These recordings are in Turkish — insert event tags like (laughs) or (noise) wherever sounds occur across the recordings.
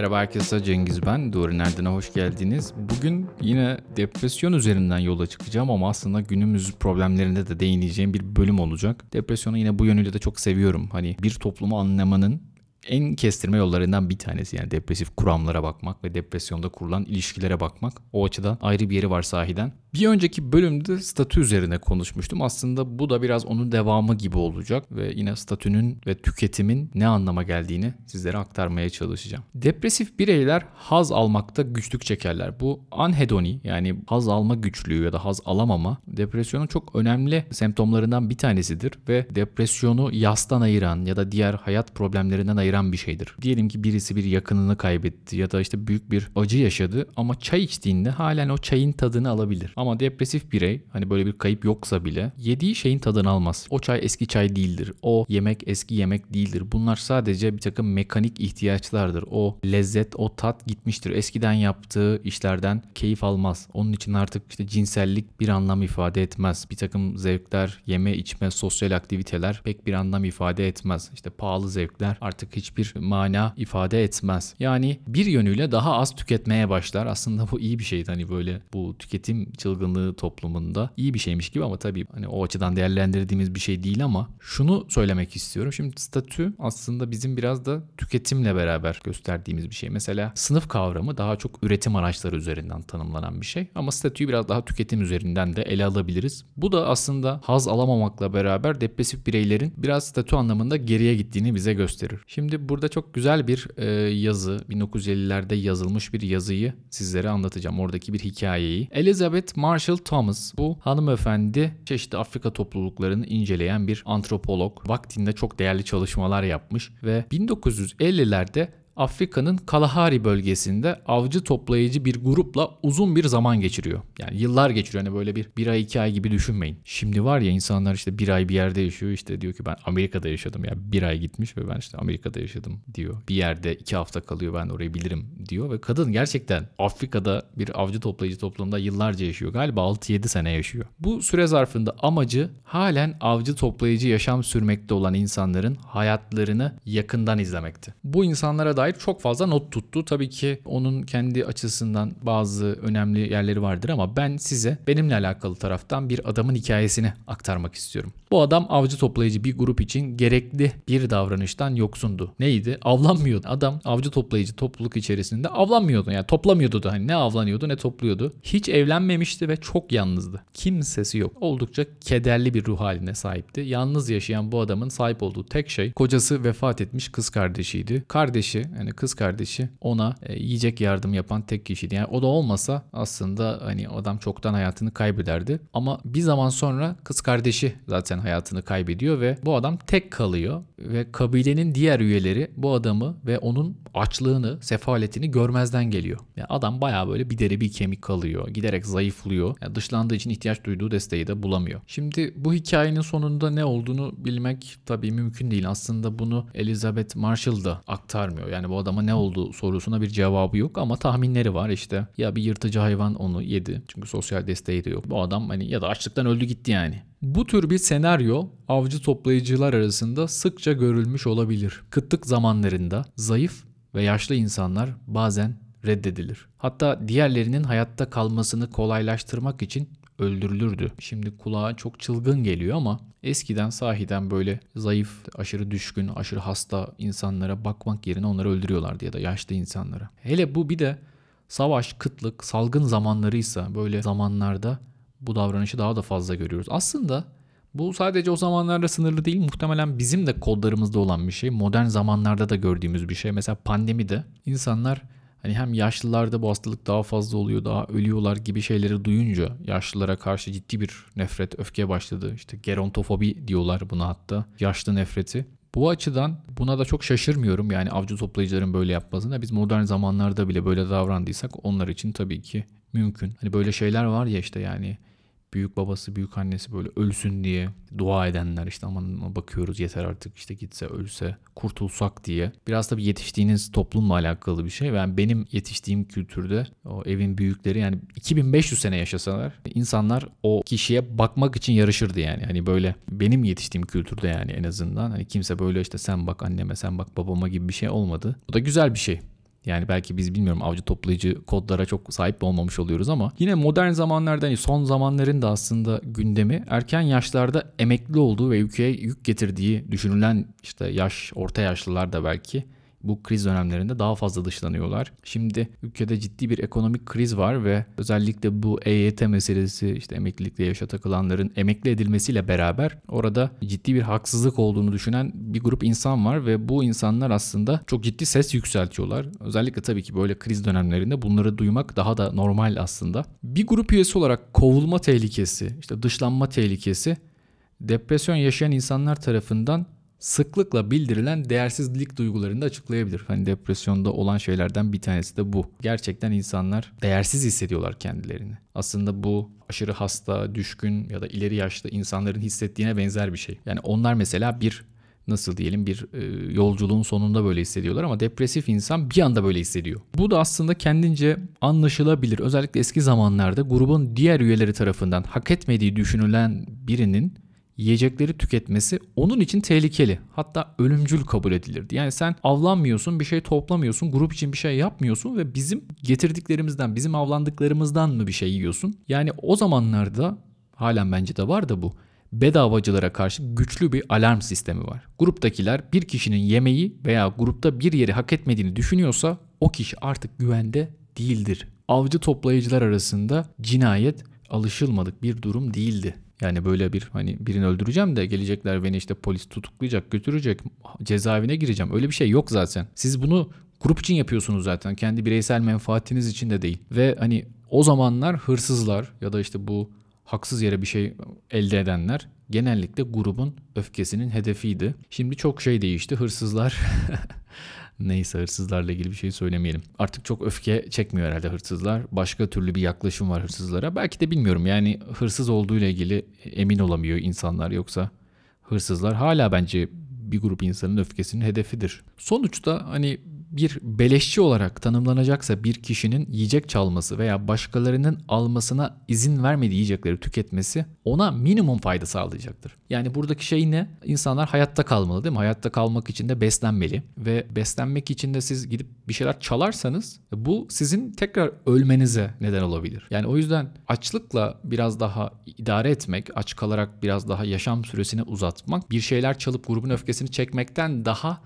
Merhaba herkese Cengiz ben. Doğru Nerden'e hoş geldiniz. Bugün yine depresyon üzerinden yola çıkacağım ama aslında günümüz problemlerinde de değineceğim bir bölüm olacak. Depresyonu yine bu yönüyle de çok seviyorum. Hani bir toplumu anlamanın en kestirme yollarından bir tanesi yani depresif kuramlara bakmak ve depresyonda kurulan ilişkilere bakmak. O açıdan ayrı bir yeri var sahiden. Bir önceki bölümde statü üzerine konuşmuştum. Aslında bu da biraz onun devamı gibi olacak ve yine statünün ve tüketimin ne anlama geldiğini sizlere aktarmaya çalışacağım. Depresif bireyler haz almakta güçlük çekerler. Bu anhedoni yani haz alma güçlüğü ya da haz alamama depresyonun çok önemli semptomlarından bir tanesidir ve depresyonu yastan ayıran ya da diğer hayat problemlerinden ayıran bir şeydir. Diyelim ki birisi bir yakınını kaybetti ya da işte büyük bir acı yaşadı ama çay içtiğinde halen o çayın tadını alabilir. Ama depresif birey hani böyle bir kayıp yoksa bile yediği şeyin tadını almaz. O çay eski çay değildir. O yemek eski yemek değildir. Bunlar sadece bir takım mekanik ihtiyaçlardır. O lezzet, o tat gitmiştir. Eskiden yaptığı işlerden keyif almaz. Onun için artık işte cinsellik bir anlam ifade etmez. Bir takım zevkler, yeme içme, sosyal aktiviteler pek bir anlam ifade etmez. İşte pahalı zevkler artık hiçbir mana ifade etmez. Yani bir yönüyle daha az tüketmeye başlar. Aslında bu iyi bir şey. Hani böyle bu tüketim çılgınlığı toplumunda iyi bir şeymiş gibi ama tabii hani o açıdan değerlendirdiğimiz bir şey değil ama şunu söylemek istiyorum. Şimdi statü aslında bizim biraz da tüketimle beraber gösterdiğimiz bir şey. Mesela sınıf kavramı daha çok üretim araçları üzerinden tanımlanan bir şey ama statüyü biraz daha tüketim üzerinden de ele alabiliriz. Bu da aslında haz alamamakla beraber depresif bireylerin biraz statü anlamında geriye gittiğini bize gösterir. Şimdi burada çok güzel bir e, yazı 1950'lerde yazılmış bir yazıyı sizlere anlatacağım. Oradaki bir hikayeyi. Elizabeth Marshall Thomas bu hanımefendi çeşitli Afrika topluluklarını inceleyen bir antropolog. Vaktinde çok değerli çalışmalar yapmış ve 1950'lerde Afrika'nın Kalahari bölgesinde avcı toplayıcı bir grupla uzun bir zaman geçiriyor. Yani yıllar geçiriyor. Hani böyle bir bir ay iki ay gibi düşünmeyin. Şimdi var ya insanlar işte bir ay bir yerde yaşıyor işte diyor ki ben Amerika'da yaşadım ya bir ay gitmiş ve ben işte Amerika'da yaşadım diyor. Bir yerde iki hafta kalıyor ben orayı bilirim diyor ve kadın gerçekten Afrika'da bir avcı toplayıcı toplumunda yıllarca yaşıyor. Galiba 6-7 sene yaşıyor. Bu süre zarfında amacı halen avcı toplayıcı yaşam sürmekte olan insanların hayatlarını yakından izlemekti. Bu insanlara dair çok fazla not tuttu. Tabii ki onun kendi açısından bazı önemli yerleri vardır ama ben size benimle alakalı taraftan bir adamın hikayesini aktarmak istiyorum. Bu adam avcı toplayıcı bir grup için gerekli bir davranıştan yoksundu. Neydi? Avlanmıyordu. Adam avcı toplayıcı topluluk içerisinde avlanmıyordu. Yani toplamıyordu da hani ne avlanıyordu ne topluyordu. Hiç evlenmemişti ve çok yalnızdı. Kimsesi yok. Oldukça kederli bir ruh haline sahipti. Yalnız yaşayan bu adamın sahip olduğu tek şey kocası vefat etmiş kız kardeşiydi. Kardeşi yani kız kardeşi ona e, yiyecek yardım yapan tek kişiydi. Yani o da olmasa aslında hani adam çoktan hayatını kaybederdi. Ama bir zaman sonra kız kardeşi zaten hayatını kaybediyor ve bu adam tek kalıyor ve kabilenin diğer üyeleri bu adamı ve onun açlığını, sefaletini görmezden geliyor. Yani adam bayağı böyle bir deri bir kemik kalıyor. Giderek zayıflıyor. Yani dışlandığı için ihtiyaç duyduğu desteği de bulamıyor. Şimdi bu hikayenin sonunda ne olduğunu bilmek tabii mümkün değil. Aslında bunu Elizabeth Marshall da aktarmıyor. Yani bu adama ne oldu sorusuna bir cevabı yok ama tahminleri var işte. Ya bir yırtıcı hayvan onu yedi. Çünkü sosyal desteği de yok. Bu adam hani ya da açlıktan öldü gitti yani. Bu tür bir senaryo avcı toplayıcılar arasında sıkça görülmüş olabilir. Kıtlık zamanlarında zayıf ve yaşlı insanlar bazen reddedilir. Hatta diğerlerinin hayatta kalmasını kolaylaştırmak için öldürülürdü. Şimdi kulağa çok çılgın geliyor ama eskiden sahiden böyle zayıf, aşırı düşkün, aşırı hasta insanlara bakmak yerine onları öldürüyorlardı ya da yaşlı insanlara. Hele bu bir de savaş, kıtlık, salgın zamanlarıysa böyle zamanlarda bu davranışı daha da fazla görüyoruz. Aslında bu sadece o zamanlarda sınırlı değil. Muhtemelen bizim de kodlarımızda olan bir şey. Modern zamanlarda da gördüğümüz bir şey. Mesela pandemide insanlar hani hem yaşlılarda bu hastalık daha fazla oluyor, daha ölüyorlar gibi şeyleri duyunca yaşlılara karşı ciddi bir nefret, öfke başladı. İşte gerontofobi diyorlar buna hatta. Yaşlı nefreti. Bu açıdan buna da çok şaşırmıyorum yani avcı toplayıcıların böyle yapmasına. Biz modern zamanlarda bile böyle davrandıysak onlar için tabii ki mümkün. Hani böyle şeyler var ya işte yani büyük babası, büyük annesi böyle ölsün diye dua edenler işte aman bakıyoruz yeter artık işte gitse ölse kurtulsak diye. Biraz tabii yetiştiğiniz toplumla alakalı bir şey. Yani benim yetiştiğim kültürde o evin büyükleri yani 2500 sene yaşasalar insanlar o kişiye bakmak için yarışırdı yani. Hani böyle benim yetiştiğim kültürde yani en azından hani kimse böyle işte sen bak anneme sen bak babama gibi bir şey olmadı. Bu da güzel bir şey. Yani belki biz bilmiyorum avcı toplayıcı kodlara çok sahip olmamış oluyoruz ama yine modern zamanlarda hani son zamanların da aslında gündemi erken yaşlarda emekli olduğu ve ülkeye yük getirdiği düşünülen işte yaş orta yaşlılar da belki bu kriz dönemlerinde daha fazla dışlanıyorlar. Şimdi ülkede ciddi bir ekonomik kriz var ve özellikle bu EYT meselesi işte emeklilikte yaşa takılanların emekli edilmesiyle beraber orada ciddi bir haksızlık olduğunu düşünen bir grup insan var ve bu insanlar aslında çok ciddi ses yükseltiyorlar. Özellikle tabii ki böyle kriz dönemlerinde bunları duymak daha da normal aslında. Bir grup üyesi olarak kovulma tehlikesi, işte dışlanma tehlikesi depresyon yaşayan insanlar tarafından sıklıkla bildirilen değersizlik duygularını da açıklayabilir. Hani depresyonda olan şeylerden bir tanesi de bu. Gerçekten insanlar değersiz hissediyorlar kendilerini. Aslında bu aşırı hasta, düşkün ya da ileri yaşlı insanların hissettiğine benzer bir şey. Yani onlar mesela bir nasıl diyelim bir e, yolculuğun sonunda böyle hissediyorlar ama depresif insan bir anda böyle hissediyor. Bu da aslında kendince anlaşılabilir. Özellikle eski zamanlarda grubun diğer üyeleri tarafından hak etmediği düşünülen birinin yiyecekleri tüketmesi onun için tehlikeli. Hatta ölümcül kabul edilirdi. Yani sen avlanmıyorsun, bir şey toplamıyorsun, grup için bir şey yapmıyorsun ve bizim getirdiklerimizden, bizim avlandıklarımızdan mı bir şey yiyorsun? Yani o zamanlarda halen bence de var da bu bedavacılara karşı güçlü bir alarm sistemi var. Gruptakiler bir kişinin yemeği veya grupta bir yeri hak etmediğini düşünüyorsa o kişi artık güvende değildir. Avcı toplayıcılar arasında cinayet alışılmadık bir durum değildi. Yani böyle bir hani birini öldüreceğim de gelecekler beni işte polis tutuklayacak, götürecek, cezaevine gireceğim. Öyle bir şey yok zaten. Siz bunu grup için yapıyorsunuz zaten. Kendi bireysel menfaatiniz için de değil. Ve hani o zamanlar hırsızlar ya da işte bu haksız yere bir şey elde edenler genellikle grubun öfkesinin hedefiydi. Şimdi çok şey değişti. Hırsızlar (laughs) Neyse hırsızlarla ilgili bir şey söylemeyelim. Artık çok öfke çekmiyor herhalde hırsızlar. Başka türlü bir yaklaşım var hırsızlara. Belki de bilmiyorum yani hırsız olduğu ile ilgili emin olamıyor insanlar yoksa hırsızlar hala bence bir grup insanın öfkesinin hedefidir. Sonuçta hani bir beleşçi olarak tanımlanacaksa bir kişinin yiyecek çalması veya başkalarının almasına izin vermediği yiyecekleri tüketmesi ona minimum fayda sağlayacaktır. Yani buradaki şey ne? İnsanlar hayatta kalmalı değil mi? Hayatta kalmak için de beslenmeli ve beslenmek için de siz gidip bir şeyler çalarsanız bu sizin tekrar ölmenize neden olabilir. Yani o yüzden açlıkla biraz daha idare etmek, aç kalarak biraz daha yaşam süresini uzatmak, bir şeyler çalıp grubun öfkesini çekmekten daha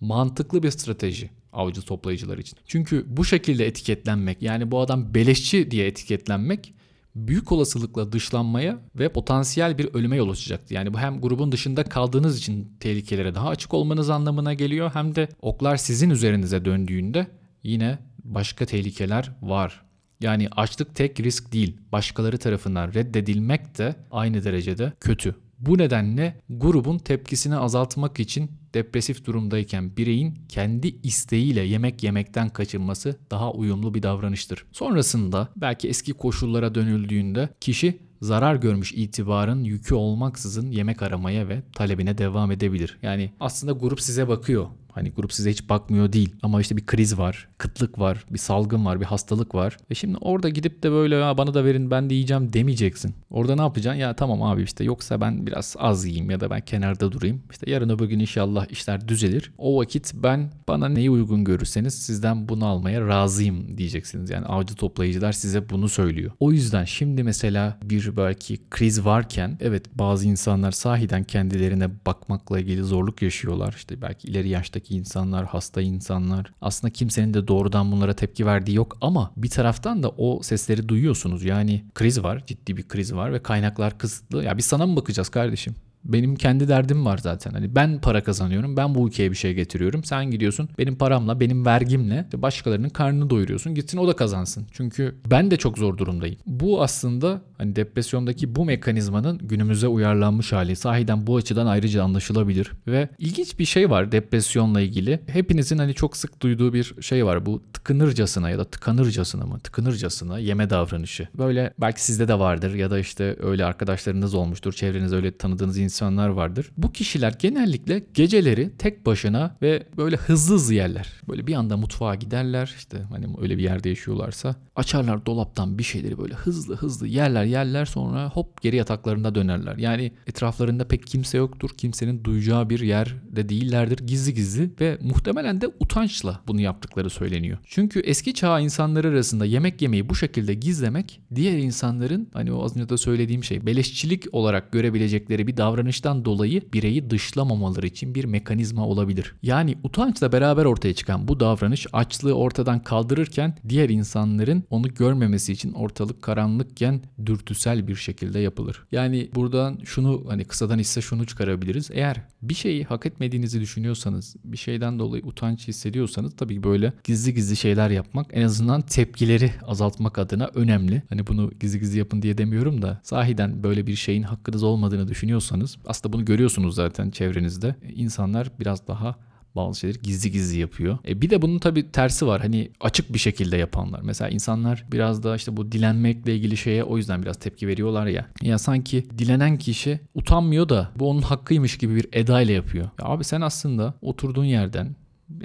mantıklı bir strateji avcı toplayıcılar için. Çünkü bu şekilde etiketlenmek yani bu adam beleşçi diye etiketlenmek büyük olasılıkla dışlanmaya ve potansiyel bir ölüme yol açacaktı. Yani bu hem grubun dışında kaldığınız için tehlikelere daha açık olmanız anlamına geliyor hem de oklar sizin üzerinize döndüğünde yine başka tehlikeler var. Yani açlık tek risk değil. Başkaları tarafından reddedilmek de aynı derecede kötü. Bu nedenle grubun tepkisini azaltmak için depresif durumdayken bireyin kendi isteğiyle yemek yemekten kaçınması daha uyumlu bir davranıştır. Sonrasında belki eski koşullara dönüldüğünde kişi zarar görmüş itibarın yükü olmaksızın yemek aramaya ve talebine devam edebilir. Yani aslında grup size bakıyor. Hani grup size hiç bakmıyor değil ama işte bir kriz var, kıtlık var, bir salgın var, bir hastalık var. Ve şimdi orada gidip de böyle bana da verin ben de yiyeceğim demeyeceksin. Orada ne yapacaksın? Ya tamam abi işte yoksa ben biraz az yiyeyim ya da ben kenarda durayım. İşte yarın öbür gün inşallah işler düzelir. O vakit ben bana neyi uygun görürseniz sizden bunu almaya razıyım diyeceksiniz. Yani avcı toplayıcılar size bunu söylüyor. O yüzden şimdi mesela bir belki kriz varken evet bazı insanlar sahiden kendilerine bakmakla ilgili zorluk yaşıyorlar. İşte belki ileri yaşta yaştaki insanlar, hasta insanlar. Aslında kimsenin de doğrudan bunlara tepki verdiği yok ama bir taraftan da o sesleri duyuyorsunuz. Yani kriz var, ciddi bir kriz var ve kaynaklar kısıtlı. Ya biz sana mı bakacağız kardeşim? Benim kendi derdim var zaten. Hani ben para kazanıyorum. Ben bu ülkeye bir şey getiriyorum. Sen gidiyorsun benim paramla, benim vergimle başkalarının karnını doyuruyorsun. Gitsin o da kazansın. Çünkü ben de çok zor durumdayım. Bu aslında hani depresyondaki bu mekanizmanın günümüze uyarlanmış hali. Sahiden bu açıdan ayrıca anlaşılabilir. Ve ilginç bir şey var depresyonla ilgili. Hepinizin hani çok sık duyduğu bir şey var. Bu tıkınırcasına ya da tıkanırcasına mı? Tıkınırcasına yeme davranışı. Böyle belki sizde de vardır ya da işte öyle arkadaşlarınız olmuştur. Çevrenizde öyle tanıdığınız insanlar vardır. Bu kişiler genellikle geceleri tek başına ve böyle hızlı hızlı yerler. Böyle bir anda mutfağa giderler işte hani öyle bir yerde yaşıyorlarsa açarlar dolaptan bir şeyleri böyle hızlı hızlı yerler yerler sonra hop geri yataklarında dönerler. Yani etraflarında pek kimse yoktur. Kimsenin duyacağı bir yerde değillerdir. Gizli gizli ve muhtemelen de utançla bunu yaptıkları söyleniyor. Çünkü eski çağ insanları arasında yemek yemeyi bu şekilde gizlemek diğer insanların hani o az önce de söylediğim şey beleşçilik olarak görebilecekleri bir davranıştan dolayı bireyi dışlamamaları için bir mekanizma olabilir. Yani utançla beraber ortaya çıkan bu davranış açlığı ortadan kaldırırken diğer insanların onu görmemesi için ortalık karanlıkken dürtüsel bir şekilde yapılır. Yani buradan şunu hani kısadan ise şunu çıkarabiliriz. Eğer bir şeyi hak etmediğinizi düşünüyorsanız, bir şeyden dolayı utanç hissediyorsanız tabii böyle gizli gizli şeyler yapmak en azından tepkileri azaltmak adına önemli. Hani bunu gizli gizli yapın diye demiyorum da sahiden böyle bir şeyin hakkınız olmadığını düşünüyorsanız aslında bunu görüyorsunuz zaten çevrenizde. İnsanlar biraz daha bazı şeyleri gizli gizli yapıyor. E bir de bunun tabii tersi var. Hani açık bir şekilde yapanlar. Mesela insanlar biraz da işte bu dilenmekle ilgili şeye o yüzden biraz tepki veriyorlar ya. Ya sanki dilenen kişi utanmıyor da bu onun hakkıymış gibi bir edayla yapıyor. Ya abi sen aslında oturduğun yerden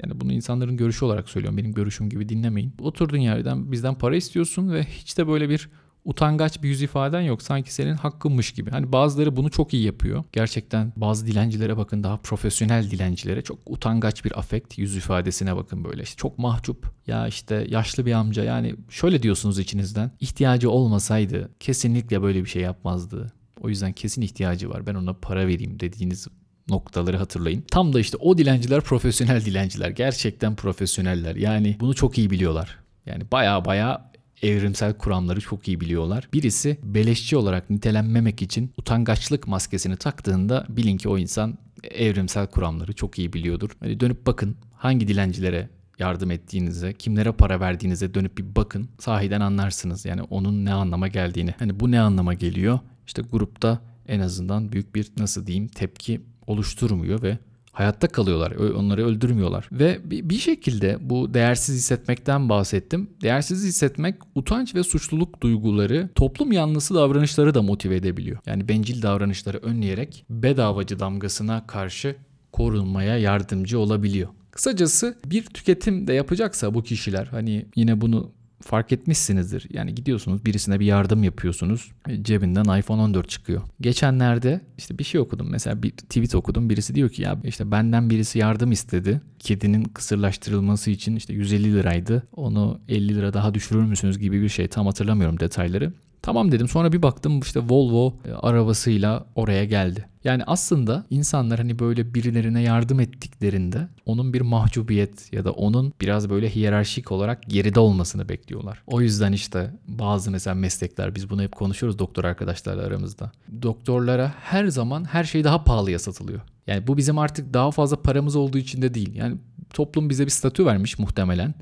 yani bunu insanların görüşü olarak söylüyorum. Benim görüşüm gibi dinlemeyin. Oturduğun yerden bizden para istiyorsun ve hiç de böyle bir utangaç bir yüz ifaden yok. Sanki senin hakkınmış gibi. Hani bazıları bunu çok iyi yapıyor. Gerçekten bazı dilencilere bakın daha profesyonel dilencilere çok utangaç bir afekt yüz ifadesine bakın böyle. İşte çok mahcup. Ya işte yaşlı bir amca yani şöyle diyorsunuz içinizden. ihtiyacı olmasaydı kesinlikle böyle bir şey yapmazdı. O yüzden kesin ihtiyacı var. Ben ona para vereyim dediğiniz noktaları hatırlayın. Tam da işte o dilenciler profesyonel dilenciler. Gerçekten profesyoneller. Yani bunu çok iyi biliyorlar. Yani baya baya evrimsel kuramları çok iyi biliyorlar. Birisi beleşçi olarak nitelenmemek için utangaçlık maskesini taktığında bilin ki o insan evrimsel kuramları çok iyi biliyordur. Hani dönüp bakın hangi dilencilere yardım ettiğinize, kimlere para verdiğinize dönüp bir bakın. Sahiden anlarsınız yani onun ne anlama geldiğini. Hani bu ne anlama geliyor? İşte grupta en azından büyük bir nasıl diyeyim tepki oluşturmuyor ve hayatta kalıyorlar. Onları öldürmüyorlar. Ve bir şekilde bu değersiz hissetmekten bahsettim. Değersiz hissetmek utanç ve suçluluk duyguları toplum yanlısı davranışları da motive edebiliyor. Yani bencil davranışları önleyerek bedavacı damgasına karşı korunmaya yardımcı olabiliyor. Kısacası bir tüketim de yapacaksa bu kişiler hani yine bunu fark etmişsinizdir. Yani gidiyorsunuz birisine bir yardım yapıyorsunuz. E, cebinden iPhone 14 çıkıyor. Geçenlerde işte bir şey okudum. Mesela bir tweet okudum. Birisi diyor ki ya işte benden birisi yardım istedi. Kedinin kısırlaştırılması için işte 150 liraydı. Onu 50 lira daha düşürür müsünüz gibi bir şey. Tam hatırlamıyorum detayları. Tamam dedim. Sonra bir baktım işte Volvo e, arabasıyla oraya geldi. Yani aslında insanlar hani böyle birilerine yardım ettiklerinde onun bir mahcubiyet ya da onun biraz böyle hiyerarşik olarak geride olmasını bekliyorlar. O yüzden işte bazı mesela meslekler biz bunu hep konuşuyoruz doktor arkadaşlarla aramızda. Doktorlara her zaman her şey daha pahalıya satılıyor. Yani bu bizim artık daha fazla paramız olduğu için de değil. Yani toplum bize bir statü vermiş muhtemelen.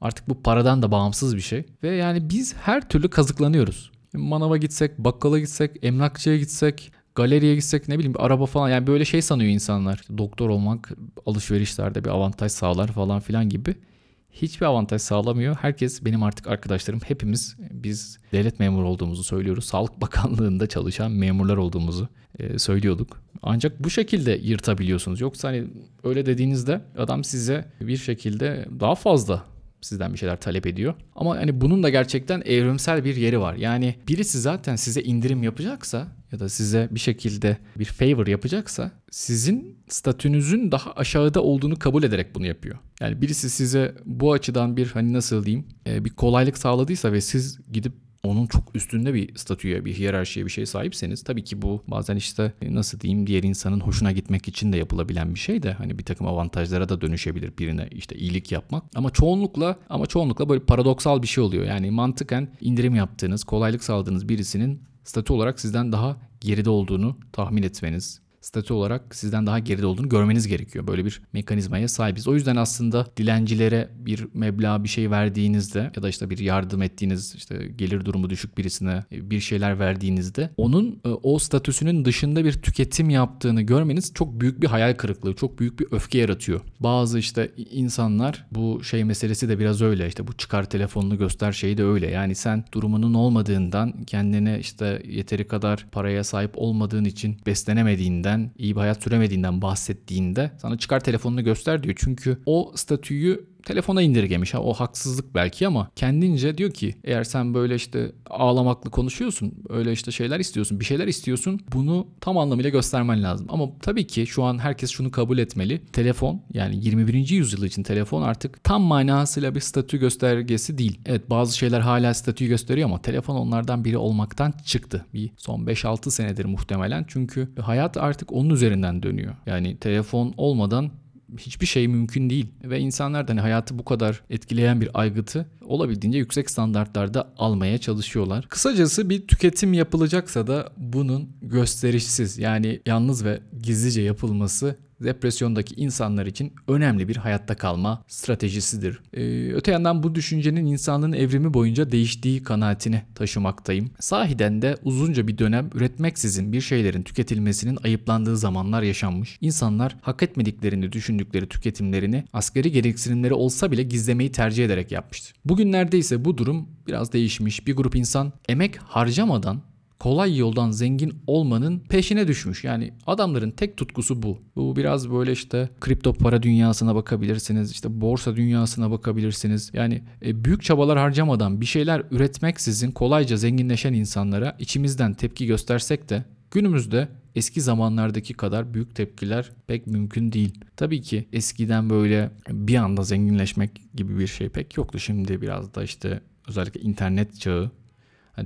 Artık bu paradan da bağımsız bir şey. Ve yani biz her türlü kazıklanıyoruz. Manava gitsek, bakkala gitsek, emlakçıya gitsek, galeriye gitsek ne bileyim bir araba falan yani böyle şey sanıyor insanlar. Doktor olmak alışverişlerde bir avantaj sağlar falan filan gibi. Hiçbir avantaj sağlamıyor. Herkes benim artık arkadaşlarım hepimiz biz devlet memuru olduğumuzu söylüyoruz. Sağlık (laughs) Bakanlığı'nda çalışan memurlar olduğumuzu e, söylüyorduk. Ancak bu şekilde yırtabiliyorsunuz. Yoksa hani öyle dediğinizde adam size bir şekilde daha fazla sizden bir şeyler talep ediyor. Ama hani bunun da gerçekten evrimsel bir yeri var. Yani birisi zaten size indirim yapacaksa ya da size bir şekilde bir favor yapacaksa sizin statünüzün daha aşağıda olduğunu kabul ederek bunu yapıyor. Yani birisi size bu açıdan bir hani nasıl diyeyim e, bir kolaylık sağladıysa ve siz gidip onun çok üstünde bir statüye, bir hiyerarşiye bir şey sahipseniz tabii ki bu bazen işte nasıl diyeyim diğer insanın hoşuna gitmek için de yapılabilen bir şey de hani bir takım avantajlara da dönüşebilir birine işte iyilik yapmak. Ama çoğunlukla ama çoğunlukla böyle paradoksal bir şey oluyor. Yani mantıken indirim yaptığınız, kolaylık sağladığınız birisinin statü olarak sizden daha geride olduğunu tahmin etmeniz statü olarak sizden daha geride olduğunu görmeniz gerekiyor. Böyle bir mekanizmaya sahibiz. O yüzden aslında dilencilere bir meblağ bir şey verdiğinizde ya da işte bir yardım ettiğiniz işte gelir durumu düşük birisine bir şeyler verdiğinizde onun e, o statüsünün dışında bir tüketim yaptığını görmeniz çok büyük bir hayal kırıklığı, çok büyük bir öfke yaratıyor. Bazı işte insanlar bu şey meselesi de biraz öyle. İşte bu çıkar telefonunu göster şeyi de öyle. Yani sen durumunun olmadığından kendine işte yeteri kadar paraya sahip olmadığın için beslenemediğinden, iyi bir hayat süremediğinden bahsettiğinde sana çıkar telefonunu göster diyor. Çünkü o statüyü telefona indirgemiş. Ha, o haksızlık belki ama kendince diyor ki eğer sen böyle işte ağlamaklı konuşuyorsun, öyle işte şeyler istiyorsun, bir şeyler istiyorsun bunu tam anlamıyla göstermen lazım. Ama tabii ki şu an herkes şunu kabul etmeli. Telefon yani 21. yüzyıl için telefon artık tam manasıyla bir statü göstergesi değil. Evet bazı şeyler hala statüyü gösteriyor ama telefon onlardan biri olmaktan çıktı. Bir son 5-6 senedir muhtemelen. Çünkü hayat artık onun üzerinden dönüyor. Yani telefon olmadan hiçbir şey mümkün değil ve insanlar da hani hayatı bu kadar etkileyen bir aygıtı olabildiğince yüksek standartlarda almaya çalışıyorlar. Kısacası bir tüketim yapılacaksa da bunun gösterişsiz yani yalnız ve gizlice yapılması depresyondaki insanlar için önemli bir hayatta kalma stratejisidir. Ee, öte yandan bu düşüncenin insanlığın evrimi boyunca değiştiği kanaatini taşımaktayım. Sahiden de uzunca bir dönem üretmeksizin bir şeylerin tüketilmesinin ayıplandığı zamanlar yaşanmış. İnsanlar hak etmediklerini düşündükleri tüketimlerini askeri gereksinimleri olsa bile gizlemeyi tercih ederek yapmıştı. Bugünlerde ise bu durum biraz değişmiş. Bir grup insan emek harcamadan kolay yoldan zengin olmanın peşine düşmüş. Yani adamların tek tutkusu bu. Bu biraz böyle işte kripto para dünyasına bakabilirsiniz. işte borsa dünyasına bakabilirsiniz. Yani e, büyük çabalar harcamadan bir şeyler üretmeksizin kolayca zenginleşen insanlara içimizden tepki göstersek de günümüzde eski zamanlardaki kadar büyük tepkiler pek mümkün değil. Tabii ki eskiden böyle bir anda zenginleşmek gibi bir şey pek yoktu. Şimdi biraz da işte özellikle internet çağı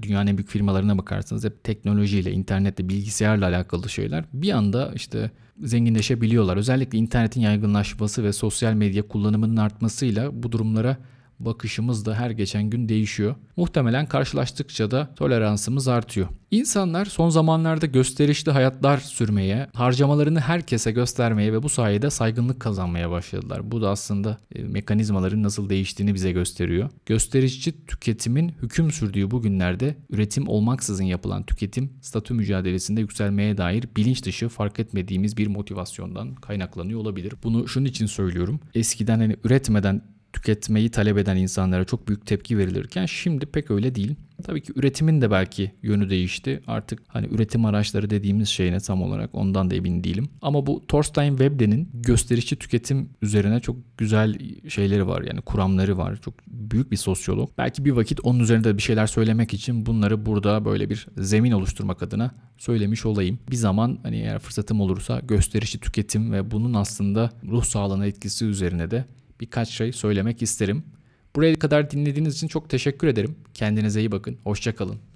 dünyanın en büyük firmalarına bakarsanız hep teknolojiyle, internetle, bilgisayarla alakalı şeyler bir anda işte zenginleşebiliyorlar. Özellikle internetin yaygınlaşması ve sosyal medya kullanımının artmasıyla bu durumlara bakışımız da her geçen gün değişiyor. Muhtemelen karşılaştıkça da toleransımız artıyor. İnsanlar son zamanlarda gösterişli hayatlar sürmeye, harcamalarını herkese göstermeye ve bu sayede saygınlık kazanmaya başladılar. Bu da aslında e, mekanizmaların nasıl değiştiğini bize gösteriyor. Gösterişçi tüketimin hüküm sürdüğü bu günlerde üretim olmaksızın yapılan tüketim statü mücadelesinde yükselmeye dair bilinç dışı fark etmediğimiz bir motivasyondan kaynaklanıyor olabilir. Bunu şunun için söylüyorum. Eskiden hani üretmeden tüketmeyi talep eden insanlara çok büyük tepki verilirken şimdi pek öyle değil. Tabii ki üretimin de belki yönü değişti. Artık hani üretim araçları dediğimiz şey ne tam olarak ondan da emin değilim. Ama bu Thorstein Veblen'in gösterişçi tüketim üzerine çok güzel şeyleri var. Yani kuramları var. Çok büyük bir sosyolog. Belki bir vakit onun üzerinde bir şeyler söylemek için bunları burada böyle bir zemin oluşturmak adına söylemiş olayım. Bir zaman hani eğer fırsatım olursa gösterişçi tüketim ve bunun aslında ruh sağlığına etkisi üzerine de birkaç şey söylemek isterim. Buraya kadar dinlediğiniz için çok teşekkür ederim. Kendinize iyi bakın. Hoşçakalın.